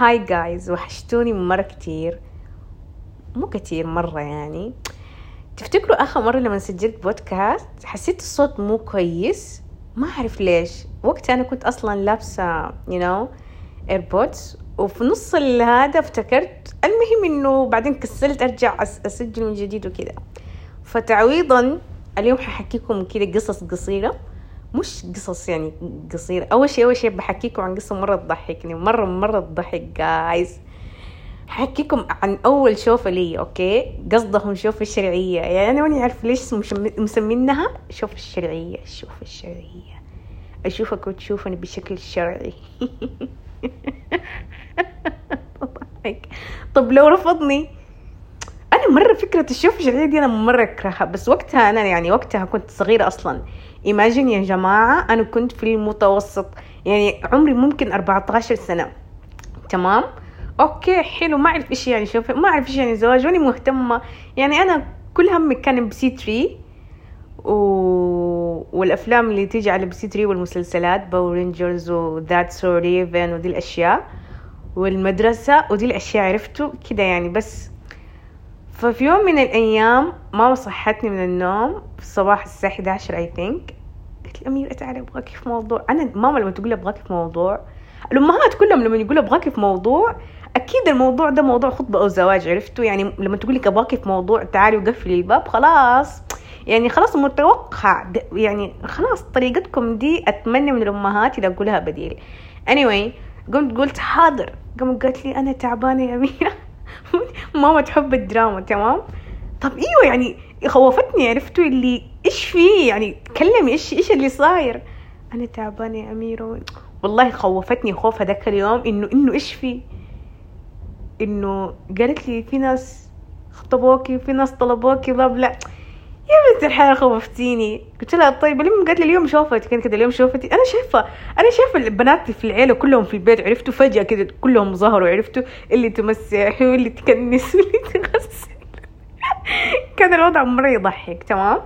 هاي جايز وحشتوني مرة كتير. مو كتير مرة يعني. تفتكروا آخر مرة لما سجلت بودكاست حسيت الصوت مو كويس؟ ما أعرف ليش. وقتها أنا كنت أصلا لابسة you know ايربودز وفي نص هذا افتكرت المهم إنه بعدين كسلت أرجع أسجل من جديد وكذا. فتعويضا اليوم ححكيكم كذا قصص قصيرة. مش قصص يعني قصيرة. أول شيء أول شيء بحكيكم عن قصة مرة تضحكني مرة مرة تضحك جايز حكيكم عن أول شوفة لي أوكي؟ قصدهم شوفة الشرعية. يعني أنا ماني عارفة ليش مسمينها شوفة الشرعية. الشوفة الشرعية. أشوفك وتشوفني بشكل شرعي. طب لو رفضني؟ أنا مرة فكرة الشوف الشرعية دي أنا مرة أكرهها. بس وقتها أنا يعني وقتها كنت صغيرة أصلا. Imagine يا جماعة أنا كنت في المتوسط يعني عمري ممكن 14 سنة. تمام؟ okay حلو ما أعرف إيش يعني شوف ما أعرف إيش يعني زواج ماني مهتمة. يعني أنا كل همي كان بسي 3 و... والأفلام اللي تيجي على بسي 3 والمسلسلات Power Rangers و That's So Raven ودي الأشياء. والمدرسة ودي الأشياء عرفتوا؟ كده يعني بس ففي يوم من الأيام ماما صحتني من النوم في الصباح الساعة 11 I think قلت لي أميرة تعالي أبغاكي في موضوع. أنا ماما لما تقول لي أبغاكي في موضوع الأمهات كلهم لما يقولوا أبغاكي في موضوع أكيد الموضوع ده موضوع خطبة أو زواج عرفتوا؟ يعني لما تقول لك أبغاكي في موضوع تعالي وقفلي الباب خلاص. يعني خلاص متوقع. يعني خلاص طريقتكم دي أتمنى من الأمهات إذا أقولها بديل. Anyway قمت قلت حاضر. قامت قالت لي أنا تعبانة يا أميرة. ماما تحب الدراما تمام؟ طب إيوه يعني خوفتني عرفتوا اللي إيش في يعني تكلمي إيش إيش اللي صاير؟ أنا تعبانة يا أميرة. والله خوفتني خوف هذاك اليوم إنه إنه إيش في إنه قالت لي في ناس خطبوكي في ناس طلبوكي بلا بلا يا بنت الحياة خوفتيني قلت لها طيب اليوم قالت لي اليوم شوفتي كان كده اليوم شوفتي. أنا شايفة أنا شايفة البنات في العيلة كلهم في البيت عرفتوا؟ فجأة كده كلهم ظهروا عرفتوا؟ اللي تمسح واللي تكنس واللي تغسل. كان الوضع مرة يضحك تمام؟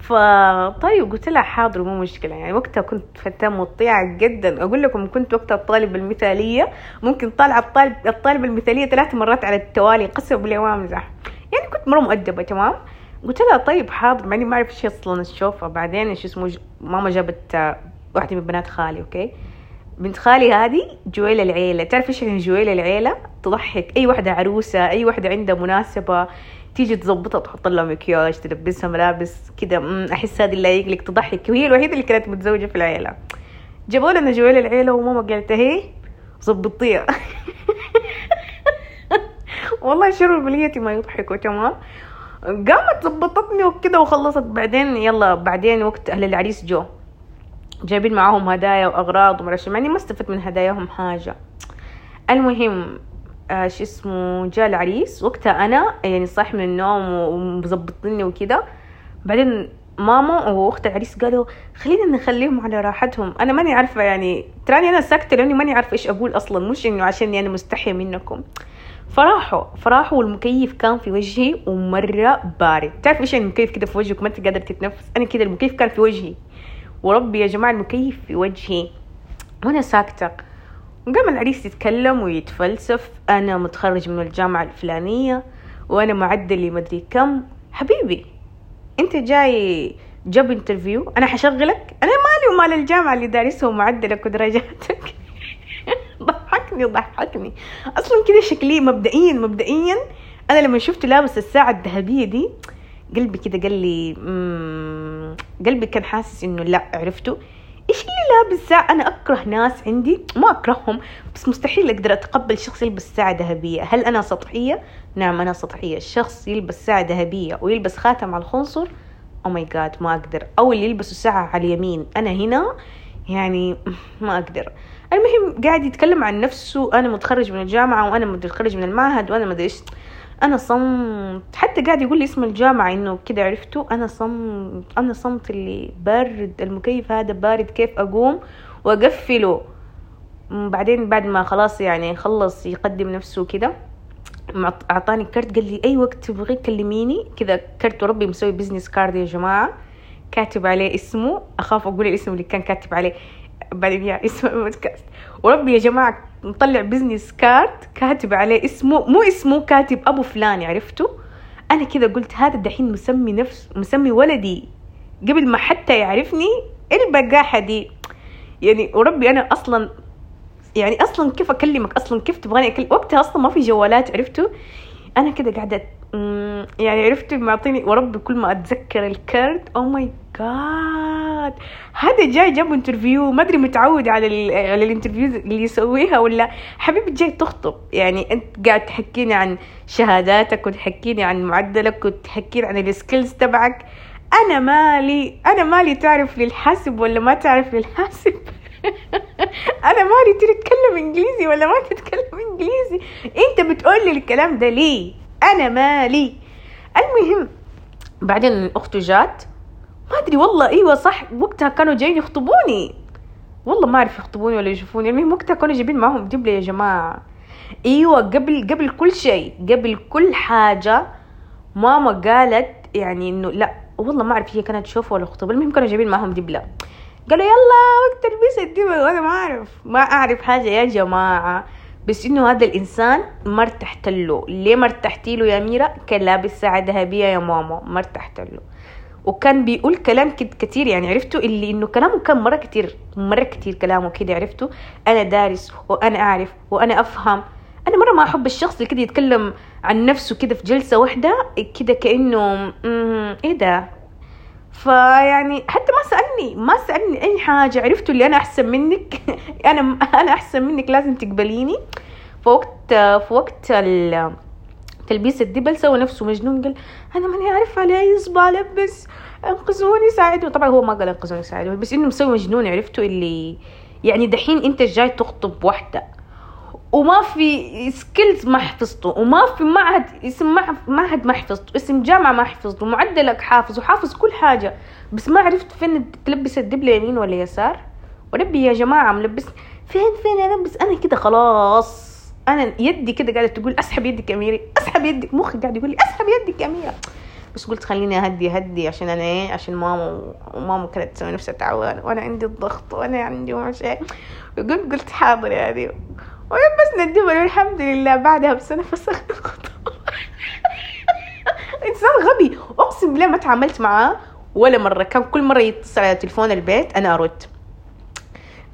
فطيب قلت لها حاضر مو مشكلة. يعني وقتها كنت فتاة مطيعة جدا. أقول لكم كنت وقتها الطالبة المثالية. ممكن طالعة الطالب الطالبة المثالية ثلاث مرات على التوالي قسم بالله ما أمزح يعني كنت مرة مؤدبة تمام؟ قلت لها طيب حاضر مع إني ما أعرف إيش أصلا الشوفة. بعدين إيش اسمه ماما جابت آه، واحدة من بنات خالي okay؟ بنت خالي هذه جويل العيلة. تعرف إيش يعني جويل العيلة؟ تضحك. أي واحدة عروسة أي واحدة عندها مناسبة تيجي تظبطها تحط لها مكياج تلبسها ملابس مم، أحس هذه اللي يقلق تضحك. وهي الوحيدة اللي كانت متزوجة في العيلة. جابوا لنا جويل العيلة وماما قالت هي ظبطيها. والله شر بليتي ما يضحكوا تمام؟ قامت ظبطتني وكده وخلصت. بعدين يلا بعدين وقت أهل العريس جو. جايبين معاهم هدايا وأغراض مع إني ما استفدت من هداياهم حاجة. المهم آه شو اسمه جاء العريس. وقتها أنا يعني صاح من النوم ومظبطني وكده. بعدين ماما وأخت العريس قالوا خلينا نخليهم على راحتهم. أنا ماني عارفة يعني تراني أنا ساكتة لأني ماني عارفة إيش أقول أصلا. مش إنه عشان أنا مستحية منكم. فراحوا فراحوا والمكيف كان في وجهي ومرة بارد. تعرف إيش يعني المكيف كده في وجهك؟ ما أنت قادر تتنفس. أنا كده المكيف كان في وجهي. وربي يا جماعة المكيف في وجهي. وأنا ساكتة. وقام العريس يتكلم ويتفلسف. أنا متخرج من الجامعة الفلانية. وأنا معدلي مدري كم. حبيبي أنت جاي جوب انترفيو أنا حشغلك. أنا مالي ومال الجامعة اللي دارسها ومعدلك ودرجاتك ضحكني ضحكني أصلا كده شكلي مبدئيا مبدئيا أنا لما شفته لابس الساعة الذهبية دي قلبي كده قال لي قلبي كان حاسس إنه لا عرفتوا إيش اللي لابس ساعة؟ أنا أكره ناس عندي. ما أكرههم بس مستحيل أقدر أتقبل شخص يلبس ساعة ذهبية. هل أنا سطحية؟ نعم أنا سطحية. الشخص يلبس ساعة ذهبية ويلبس خاتم على الخنصر؟ أو ماي جاد ما أقدر. أو اللي يلبسوا ساعة على اليمين. أنا هنا؟ يعني ما أقدر. المهم قاعد يتكلم عن نفسه أنا متخرج من الجامعة وأنا متخرج من المعهد وأنا ما أدري إيش. أنا صمت. حتى قاعد يقول لي اسم الجامعة إنه كده عرفته. أنا صمت أنا صمت اللي بارد المكيف هذا بارد كيف أقوم وأقفله. بعدين بعد ما خلاص يعني خلص يقدم نفسه كده أعطاني كرت. قال لي أي وقت تبغي كلميني كذا كرت وربي مسوي business card يا جماعة. كاتب عليه اسمه. أخاف أقول الاسم اللي كان كاتب عليه. بعدين يا اسمه بودكاست وربي يا جماعة مطلع business card كاتب عليه اسمه مو اسمه كاتب أبو فلان عرفتوا؟ أنا كذا قلت هذا دحين مسمي نفس مسمي ولدي. قبل ما حتى يعرفني الوقاحة دي. يعني وربي أنا أصلا يعني أصلا كيف أكلمك؟ أصلا كيف تبغاني أكلم وقتها أصلا ما في جوالات عرفتوا؟ أنا كده قاعدة يعني عرفت معطيني وربي كل ما أتذكر الكارت. oh my god هذا جاي job interview ما أدري متعود على على ال interview اللي يسويها ولا. حبيبي جاي تخطب. يعني أنت قاعد تحكيني عن شهاداتك وتحكيني عن معدلك وتحكيني عن السكيلز تبعك. أنا مالي أنا مالي تعرف للحاسب ولا ما تعرف للحاسب؟ أنا مالي تتكلم إنجليزي ولا ما تتكلم إنجليزي؟ أنت بتقول لي الكلام ده ليه؟ أنا مالي. المهم بعدين اخته جات ما أدري والله إيوه صح. وقتها كانوا جايين يخطبوني. والله ما أعرف يخطبوني ولا يشوفوني. المهم وقتها كانوا جايبين معاهم دبله يا جماعة. إيوه قبل قبل كل شيء قبل كل حاجة ماما قالت يعني إنه لا والله ما أعرف هي كانت تشوفه ولا خطوبه المهم كانوا جايبين معاهم دبله قالوا يلا وقت تلبيس الدبل وأنا ما أعرف ما أعرف حاجة يا جماعة. بس إنه هذا الإنسان ما ارتحت له. ليه ما ارتحتي له يا ميرا؟ كان لابس ساعة ذهبية يا ماما ما ارتحت له. وكان بيقول كلام كتير يعني عرفتوا اللي إنه كلامه كان مرة كتير مرة كتير كلامه كده عرفتوا أنا دارس وأنا أعرف وأنا أفهم. أنا مرة ما أحب الشخص اللي كده يتكلم عن نفسه كده في جلسة واحدة كده كأنه إيه ده؟ فيعني حتى ما سألني ما سألني أي حاجة عرفتوا اللي أنا أحسن منك. أنا أنا أحسن منك لازم تقبليني. فوقت في وقت تلبيس الدبل سوى نفسه مجنون قال أنا ماني عارف على اي اصبع البس أنقذوني ساعدوني طبعا هو ما قال أنقذوني ساعدوني بس إنه مسوي مجنون عرفتوا اللي يعني دحين أنت جاي تخطب واحدة وما في skills ما حفظته وما في معهد اسم مع- معهد ما حفظته اسم جامعة ما حفظته معدلك حافظ وحافظ كل حاجة. بس ما عرفت فين تلبس الدبلة يمين ولا يسار؟ وربي يا جماعة ملبس فين فين البس أنا كده خلاص. أنا يدي كده قاعدة تقول أسحب يدك يا أسحب يدك مخي قاعد يقول لي أسحب يدك يا بس قلت خليني أهدي هدي عشان أنا إيه عشان ماما وماما كانت تسوي نفسها تعبانة وأنا عندي الضغط وأنا عندي مش قلت قلت حاضر يا دي ولبسنا الدبل والحمد لله. بعدها بسنة فسخنا الخطوبة إنسان غبي. أقسم بالله ما تعاملت معاه ولا مرة. كان كل مرة يتصل على تلفون البيت أنا أرد.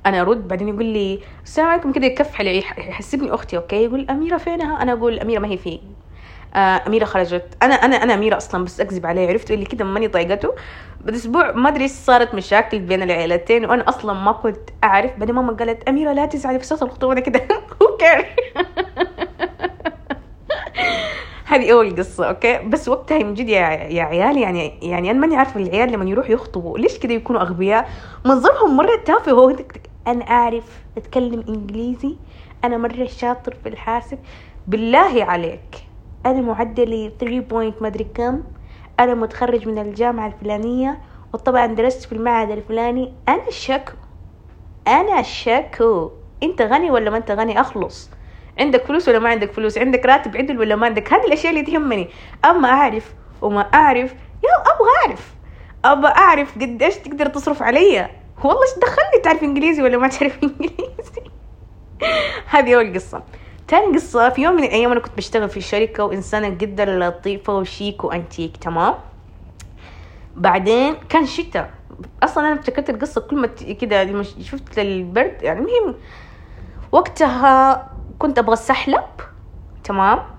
أنا أرد بعدين يقول لي السلام عليكم. كده يكف علي يحسبني أختي okay؟ يقول أميرة فينها؟ أنا أقول أميرة ما هي في آه أميرة خرجت. أنا أنا أنا أميرة أصلا بس أكذب عليه عرفت؟ اللي كده ماني طايقته. بعد أسبوع ما أدري إيش صارت مشاكل بين العيلتين وأنا أصلا ما كنت أعرف. بعدين ماما قالت أميرة لا تزعلي فسخت الخطوبة. كده okay هذه أول قصة okay؟ بس وقتها من جد يا يا عيال يعني يعني أنا ماني عارفة العيال لما يروحوا يخطبوا ليش كده يكونوا أغبياء؟ منظرهم مرة تافه هو أنا أعرف أتكلم إنجليزي أنا مرة شاطر في الحاسب. بالله عليك. أنا معدلي 3 بوينت مدري كم. أنا متخرج من الجامعة الفلانية وطبعا درست في المعهد الفلاني. أنا شكو. أنا شكو. أنت غني ولا ما أنت غني؟ أخلص. عندك فلوس ولا ما عندك فلوس؟ عندك راتب عدل ولا ما عندك؟ هذه الأشياء اللي تهمني. أما أعرف وما أعرف يا أبغى أعرف. أبغى أعرف قديش تقدر تصرف عليا والله إيش دخلني؟ تعرف إنجليزي ولا ما تعرف إنجليزي؟ هذه أول قصة. تاني قصة في يوم من الأيام أنا كنت بشتغل في شركة وإنسانة جدا لطيفة وشيك وأنتيك تمام؟ بعدين كان شتاء أصلا أنا افتكرت القصة كل ما كده لما شفت البرد يعني المهم وقتها كنت أبغى السحلب تمام؟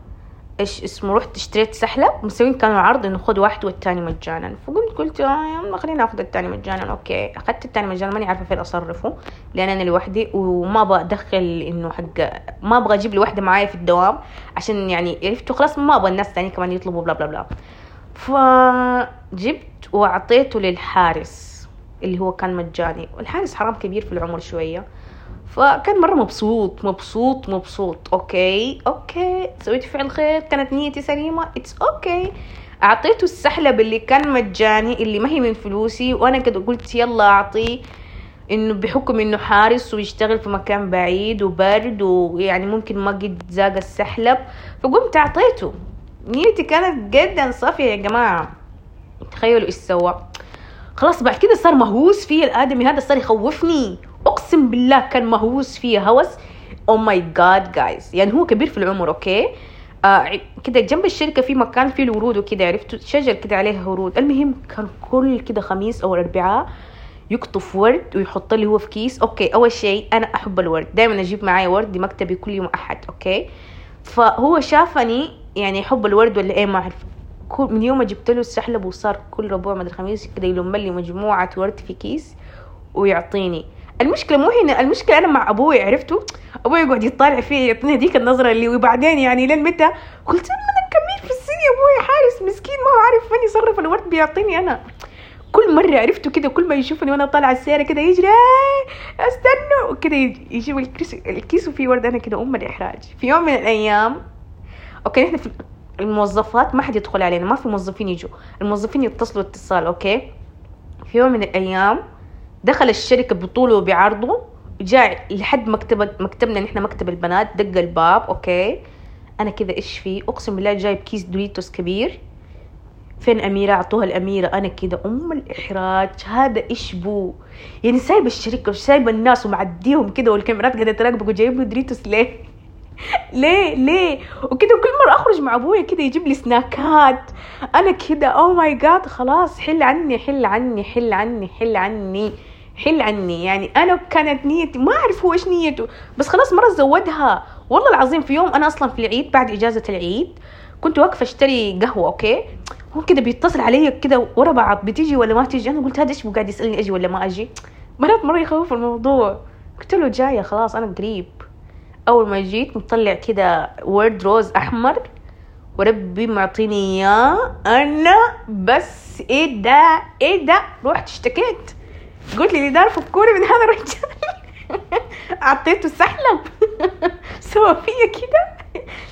إيش اسمه رحت اشتريت سحلب مسوين كانوا عرض إنه خذ واحد والتاني مجانا. فقلت قلت آه خلينا آخذ التاني مجانا. أوكي أخذت التاني مجانا ماني عارفة فين أصرفه لأن أنا لوحدي وما أبغى أدخل إنه حق ما أبغى أجيب لي واحدة معايا في الدوام عشان يعني عرفتوا خلاص ما أبغى الناس تاني كمان يطلبوا بلا بلا بلا. فجبت وأعطيته للحارس اللي هو كان مجاني. والحارس حرام كبير في العمر شوية. فكان مرة مبسوط مبسوط مبسوط. okay okay. سويت فعل خير. كانت نيتي سليمة. it's okay أعطيته السحلب اللي كان مجاني اللي ما هي من فلوسي. وأنا كده قلت يلا اعطيه إنه بحكم إنه حارس ويشتغل في مكان بعيد وبرد ويعني ممكن ما قد ذاق السحلب فقمت أعطيته. نيتي كانت جدا صافية يا جماعة. تخيلوا إيش سوى. خلاص بعد كده صار مهووس فيه الآدمي. هذا صار يخوفني. أقسم بالله كان مهووس فيها هوس. oh my god guys يعني هو كبير في العمر okay؟ آه كده جنب الشركة في مكان فيه الورود وكده عرفتوا شجر كده عليها ورود. المهم كان كل كده خميس أو الاربعاء يقطف ورد ويحط لي هو في كيس. okay أول شيء أنا أحب الورد. دائما أجيب معي ورد لمكتبي كل يوم أحد okay؟ فهو شافني يعني يحب الورد ولا إيه ما أعرف. من يوم ما جبت له السحلب وصار كل ربوع مدري خميس كده يلم لي مجموعة ورد في كيس ويعطيني. المشكلة مو هنا المشكلة أنا مع أبوي عرفتوا؟ أبوي يقعد يطالع فيه يعطيني هذيك النظرة اللي وبعدين يعني لين متى؟ قلت أنا كبير في السن يا أبوي حارس مسكين ما هو عارف فين يصرف الورد بيعطيني أنا. كل مرة عرفته كده كل ما يشوفني وأنا طالعة السيارة كده يجري "آه، استنوا كده يجيب الكيس الكيس وفيه ورد أنا كده أم الإحراج. في يوم من الأيام okay نحن في الموظفات ما حد يدخل علينا ما في موظفين يجوا الموظفين يتصلوا اتصال okay؟ في يوم من الأيام دخل الشركة بطوله وبعرضه جاء لحد مكتب مكتبنا نحن مكتب البنات دق الباب okay. أنا كذا إيش في؟ أقسم بالله جايب كيس Doritos كبير. فين أميرة؟ أعطوها الأميرة. أنا كده أم الإحراج. هذا إيش بو؟ يعني سايبة الشركة وسايبة الناس ومعديهم كده والكاميرات قاعدة تراقبك وجايب له Doritos ليه؟ ليه؟ ليه؟ وكده كل مرة أخرج مع أبويا كده يجيب لي سناكات. أنا كده oh my god خلاص حل عني حل عني حل عني حل عني حل عني. يعني أنا كانت نيتي ما أعرف هو إيش نيته. بس خلاص مرة زودها والله العظيم في يوم أنا أصلا في العيد بعد إجازة العيد كنت واقفة أشتري قهوة okay؟ هو كده بيتصل علي كده ورا بعض بتيجي ولا ما تيجي؟ أنا قلت هذا إيش؟ قاعد يسألني أجي ولا ما أجي؟ مرات مرة يخوف الموضوع. قلت له جاية خلاص أنا قريب. أول ما جيت مطلع كده ورد روز أحمر. وربي معطيني إياه. أنا بس إيه ده؟ إيه ده؟ رحت اشتكيت. قلت لي دار فكوني من هذا الرجال. أعطيته سحلب. سوى فيا كده.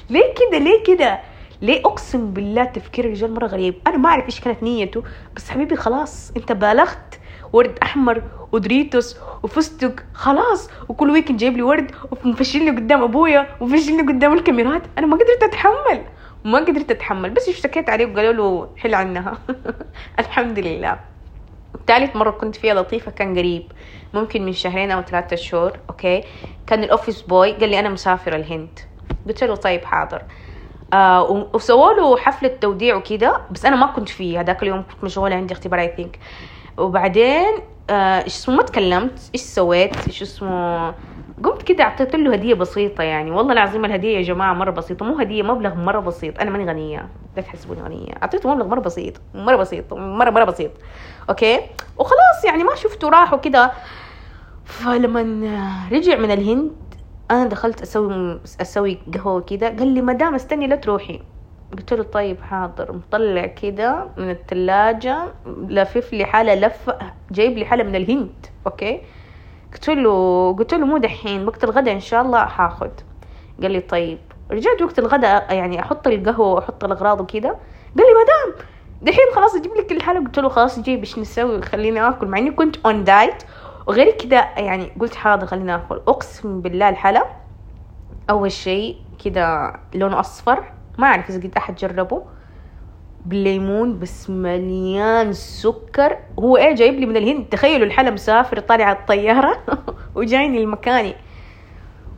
ليه كده؟ ليه كده؟ ليه أقسم بالله تفكير الرجال مرة غريب؟ أنا ما أعرف إيش كانت نيته بس حبيبي خلاص أنت بالغت ورد أحمر و Doritos وفستق خلاص. وكل weekend جايب لي ورد ومفشلني قدام أبويا ومفشلني قدام الكاميرات. أنا ما قدرت أتحمل. ما قدرت أتحمل. بس اشتكيت عليه وقالوا له حل عنها. الحمد لله. ثالث مرة كنت فيها لطيفة كان قريب ممكن من شهرين أو ثلاثة شهور okay؟ كان ال office boy قال لي أنا مسافرة الهند. قلت له طيب حاضر. آه وسووا له حفلة توديع وكذا بس أنا ما كنت فيه هذاك اليوم كنت مشغولة عندي اختبار I think وبعدين آه، إيش اسمه؟ ما تكلمت. إيش سويت؟ إيش اسمه؟ قمت كده اعطيت له هدية بسيطة يعني. والله العظيم الهدية يا جماعة مرة بسيطة مو هدية مبلغ مرة بسيط. أنا ماني غنية لا تحسبوني غنية. أعطيته مبلغ مرة بسيط مرة بسيط مرة مرة بسيط. okay؟ وخلاص يعني ما شفته راح وكده. فلما رجع من الهند أنا دخلت أسوي أسوي قهوة كده. قال لي مدام استني لا تروحي. قلت له طيب حاضر. مطلع كده من الثلاجة لفف لي حلا لفة جايب لي حلا من الهند. okay؟ قلت له قلت له مو دحين وقت الغداء إن شاء الله حاخد. قال لي طيب. رجعت وقت الغداء يعني أحط القهوة وأحط الأغراض وكده قال لي مدام دحين خلاص أجيب لك الحلا قلت له خلاص جيب إيش نسوي؟ خليني آكل. مع إني كنت on diet وغير كده يعني قلت حاضر خليني آكل. أقسم بالله الحلا أول شيء كده لونه أصفر. ما أعرف إذا قد أحد جربه. بالليمون بس مليان سكر. هو إيه جايب لي من الهند؟ تخيلوا الحلا مسافر طالع على الطيارة وجايني لمكاني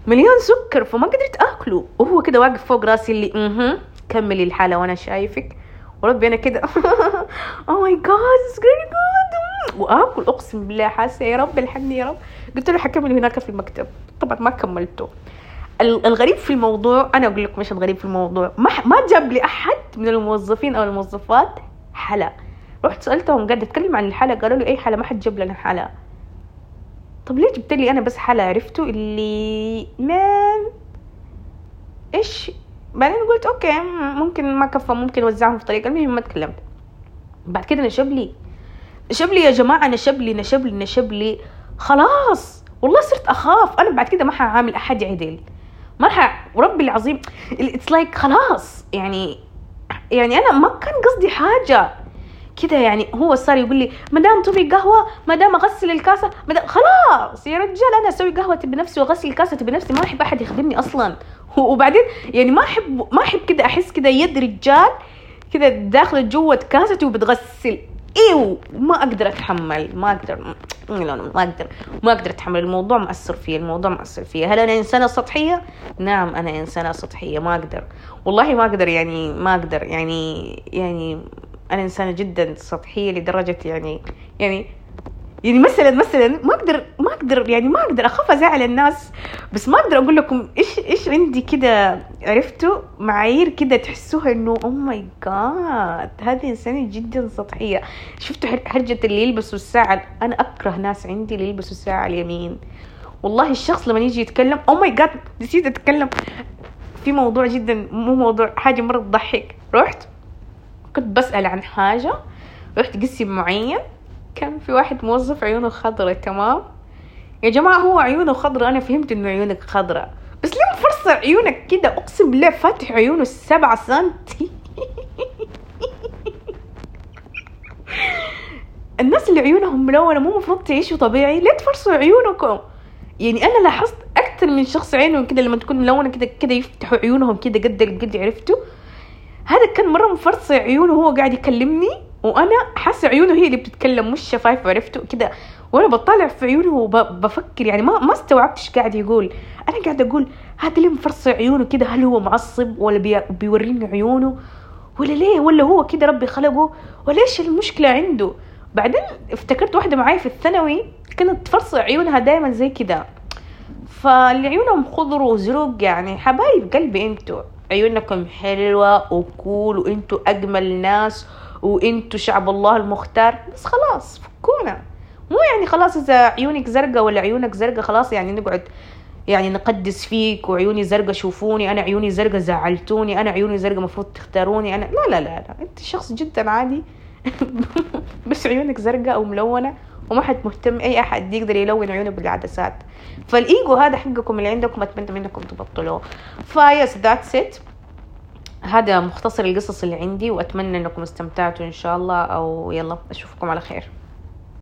مليان سكر فما قدرت آكله. وهو كده واقف فوق راسي اللي أها كملي الحالة وأنا شايفك. وربي أنا كده oh my God it's good وآكل أقسم بالله حاسة يا رب الحقني يا رب. قلت له حكمل هناك في المكتب. طبعا ما كملته. الغريب في الموضوع أنا أقول لكم إيش الغريب في الموضوع. ما ما جاب لي أحد من الموظفين أو الموظفات حلا. رحت سألتهم قاعد أتكلم عن الحلا قالوا لي أي حلا ما حد جاب لنا حلا. طب ليه جبت لي أنا بس حلا؟ عرفته اللي مان إيش؟ بعدين قلت okay ممكن ما كفى ممكن أوزعهم في طريقة المهم ما تكلمت. بعد كده نشب لي. نشب لي يا جماعة نشب لي نشب لي نشب لي. خلاص والله صرت أخاف. أنا بعد كده ما حعامل أحد عدل ما ح وربي العظيم. it's like خلاص يعني يعني أنا ما كان قصدي حاجة كده يعني هو صار يقول لي مدام تبي قهوة مدام أغسل الكاسة مدام خلاص يا رجال أنا أسوي قهوة بنفسي وأغسل الكاسة بنفسي ما أحب أحد يخدمني أصلا. وبعدين يعني ما أحب ما أحب كده أحس كده يد رجال كده داخلة جوة كاستي وبتغسل. أيوه ما أقدر أتحمل ما أقدر لا ما أقدر ما أقدر أتحمل. الموضوع مأثر فيه الموضوع مأثر فيه هل أنا إنسانة سطحية؟ نعم أنا إنسانة سطحية ما أقدر. والله ما أقدر يعني ما أقدر يعني يعني أنا إنسانة جدا سطحية لدرجة يعني يعني يعني مثلا مثلا ما أقدر ما أقدر يعني ما أقدر أخاف أزعل الناس بس ما أقدر أقول لكم إيش إيش عندي كده عرفتوا معايير كده تحسوها إنه أو ماي جاد هذه إنسانة جدا سطحية. شفتوا حرجة اللي يلبسوا الساعة أنا أكره ناس عندي اللي يلبسوا الساعة اليمين. والله الشخص لما يجي يتكلم أو ماي جاد نسيت أتكلم. في موضوع جدا مو موضوع حاجة مرة تضحك. رحت؟ كنت بسأل عن حاجة. رحت قسم معين كان في واحد موظف عيونه خضرة تمام؟ يا جماعة هو عيونه خضرة أنا فهمت إنه عيونك خضرة بس ليه مفرصة عيونك كده؟ أقسم بالله فاتح عيونه السبعة سنتي. الناس اللي عيونهم ملونة مو مفروض تعيشوا طبيعي؟ ليه تفرصوا عيونكم؟ يعني أنا لاحظت أكثر من شخص عينهم كده لما تكون ملونة كده كده يفتحوا عيونهم كده قد قد عرفتوا؟ هذا كان مرة مفرصة عيونه وهو قاعد يكلمني. وأنا حاسة عيونه هي اللي بتتكلم مش شفايف عرفتوا؟ كده. وأنا بطالع في عيونه وبفكر يعني ما ما استوعبت إيش قاعد يقول. أنا قاعد أقول هذا اللي مفرص عيونه كده؟ هل هو معصب ولا بي بيوريني عيونه؟ ولا ليه؟ ولا هو كده ربي خلقه؟ ولا إيش المشكلة عنده؟ بعدين افتكرت واحدة معايا في الثانوي كانت تفرص عيونها دائما زي كده. فاللي عيونهم خضر وزرق يعني حبايب قلبي أنتوا. عيونكم حلوة وكول وأنتوا أجمل ناس وانتوا شعب الله المختار. بس خلاص فكونا. مو يعني خلاص إذا عيونك زرقاء ولا عيونك زرقاء خلاص يعني نقعد يعني نقدس فيك وعيوني زرقاء شوفوني أنا عيوني زرقاء زعلتوني أنا عيوني زرقاء مفروض تختاروني أنا لا لا لا, لا. أنت شخص جدا عادي. بس عيونك زرقاء أو ملونه وما حد مهتم أي أحد يقدر يلون عيونه بالعدسات. فالإيجو هذا حقكم اللي عندكم أتمنى منكم تبطلوه. فـ yes that's it هذا مختصر القصص اللي عندي وأتمنى إنكم استمتعتوا إن شاء الله أو يلا أشوفكم على خير.